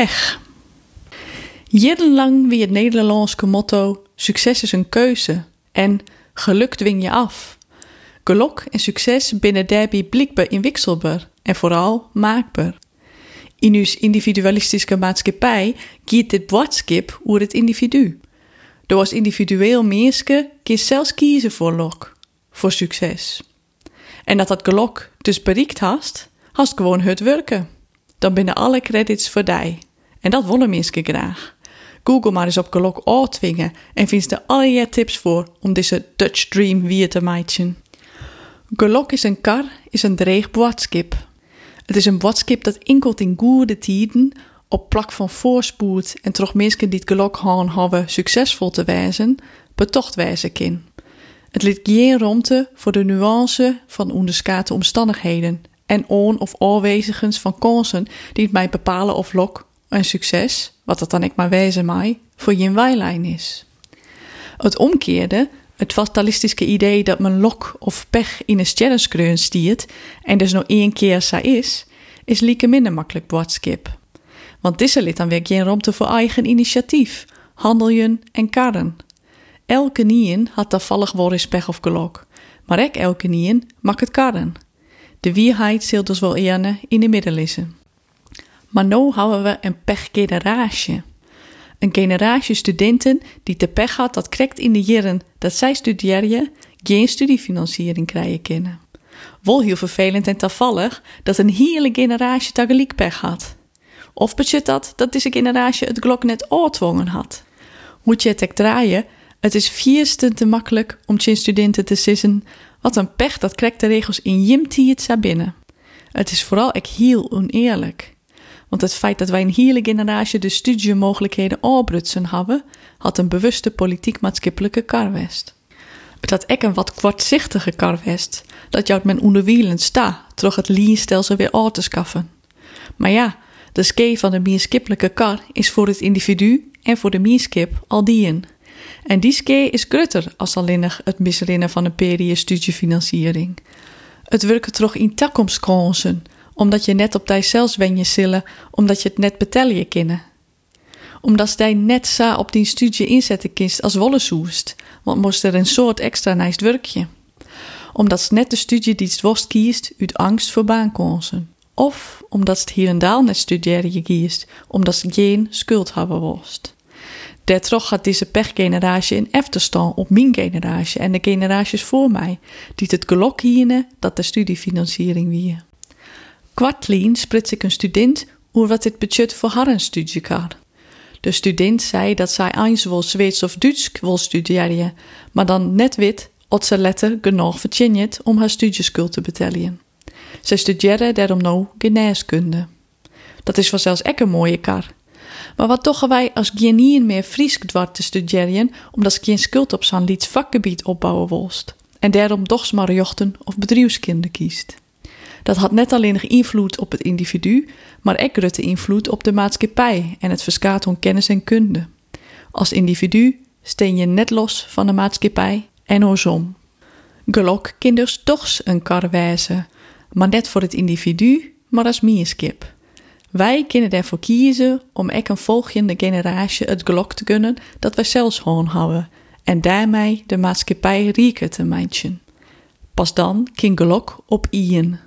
pech. Jarenlang wie het Nederlandse motto: succes is een keuze en geluk dwing je af. Geluk en succes binnen daarbij blikbaar inwisselbaar en vooral maakbaar. In uw individualistische maatschappij gaat dit woordskip oer het individu. Door als individueel menske kun zelfs kiezen voor lok, voor succes. En dat dat gelok dus bereikt hast, hast gewoon het werken. Dan binnen alle credits voor die. En dat willen mensen graag. Google maar eens op gelok uitwingen en vindt er allerlei tips voor om deze Dutch Dream weer te maken. Gelok is een kar, is een dreig boodskip. Het is een boodskip dat inkelt in goede tijden op plak van voorspoed en toch mensen die het gelok gaan hebben succesvol te wijzen, betocht wijzen kin. Het liet geen ruimte voor de nuance van onderskate omstandigheden en on- of afwezigens van kansen die het mij bepalen of lok een succes, wat dat dan ik maar wezen mij, voor je wijlijn is. Het omkeerde, het fatalistische idee dat mijn lok of pech in een sterrenskreun stiert en dus nog één keer zo is, is lieke minder makkelijk boodskip. Want deze lid dan weer geen ruimte voor eigen initiatief, handelen en karren. Elke nien had toevallig wel eens pech of gelok, maar ik elke nien mag het karren. De wierheid zult dus wel eerder in de middelissen. Maar nu houden we een pechgeneratie. Een generatie studenten die te pech had dat krijgt in de jaren dat zij studeren geen studiefinanciering krijgen kunnen. Wel heel vervelend en toevallig dat een hele generatie tegelijk pech had. Of betekent dat dat deze generatie het glok net oortwongen had. Moet je het draaien, het is vierste te makkelijk om tien studenten te sissen. Wat een pech dat krijgt de regels in jimtiet het binnen. Het is vooral echt heel oneerlijk. Want het feit dat wij een hele generatie de studiemogelijkheden afbrutsen hebben, had een bewuste politiek-maatschappelijke karwest. Het had ek een wat kwartzichtige karwest, dat jou met onderwielen sta, terug het lienstelsel weer aan te schaffen. Maar ja, de ske van de meerskippelijke kar is voor het individu en voor de meerskip al dien. En die ske is grutter als alleen het misrennen van een periode studiefinanciering. Het werkt toch in toekomstkansen, omdat je net op die zelfs wenje zillen, omdat je het net betellen kennen. Omdat jij net zo op die studie inzetten kist als wolle soest, want moest er een soort extra nice werkje. Omdat ze net de studie die het worst kiest uit angst voor baankansen. Of omdat het hier en daar net studeren je kiest, omdat ze geen schuld hebben worst. Daardoor gaat deze pechgeneratie in efterstaan op mijn generatie en de generaties voor mij, die het gelok hierne dat de studiefinanciering wie. Kwartlien sprits ik een student hoe wat dit budget voor haar een studie kan. De student zei dat zij eens wel Zweeds of Duits wil studeren, maar dan net wit of ze letter genoeg verdiend om haar studieschuld te betalen. Ze studeerde daarom nou geneeskunde. Dat is vanzelfs ek een mooie kar. Maar wat toch wij als genien meer Fries dwart te studeren, omdat ze geen schuld op zijn lieds vakgebied opbouwen wolst. En daarom toch maar jochten of bedrijfskinder kiest. Dat had net alleen nog invloed op het individu, maar ook grote invloed op de maatschappij en het verskaat om kennis en kunde. Als individu steen je net los van de maatschappij en oorsom. Gelok kinders toch een kar maar net voor het individu, maar als mierskip. Wij kunnen ervoor kiezen om ek een volgende generatie het gelok te kunnen dat wij zelfs gewoon houden en daarmee de maatschappij rijker te maken. Pas dan kan gelok op ien.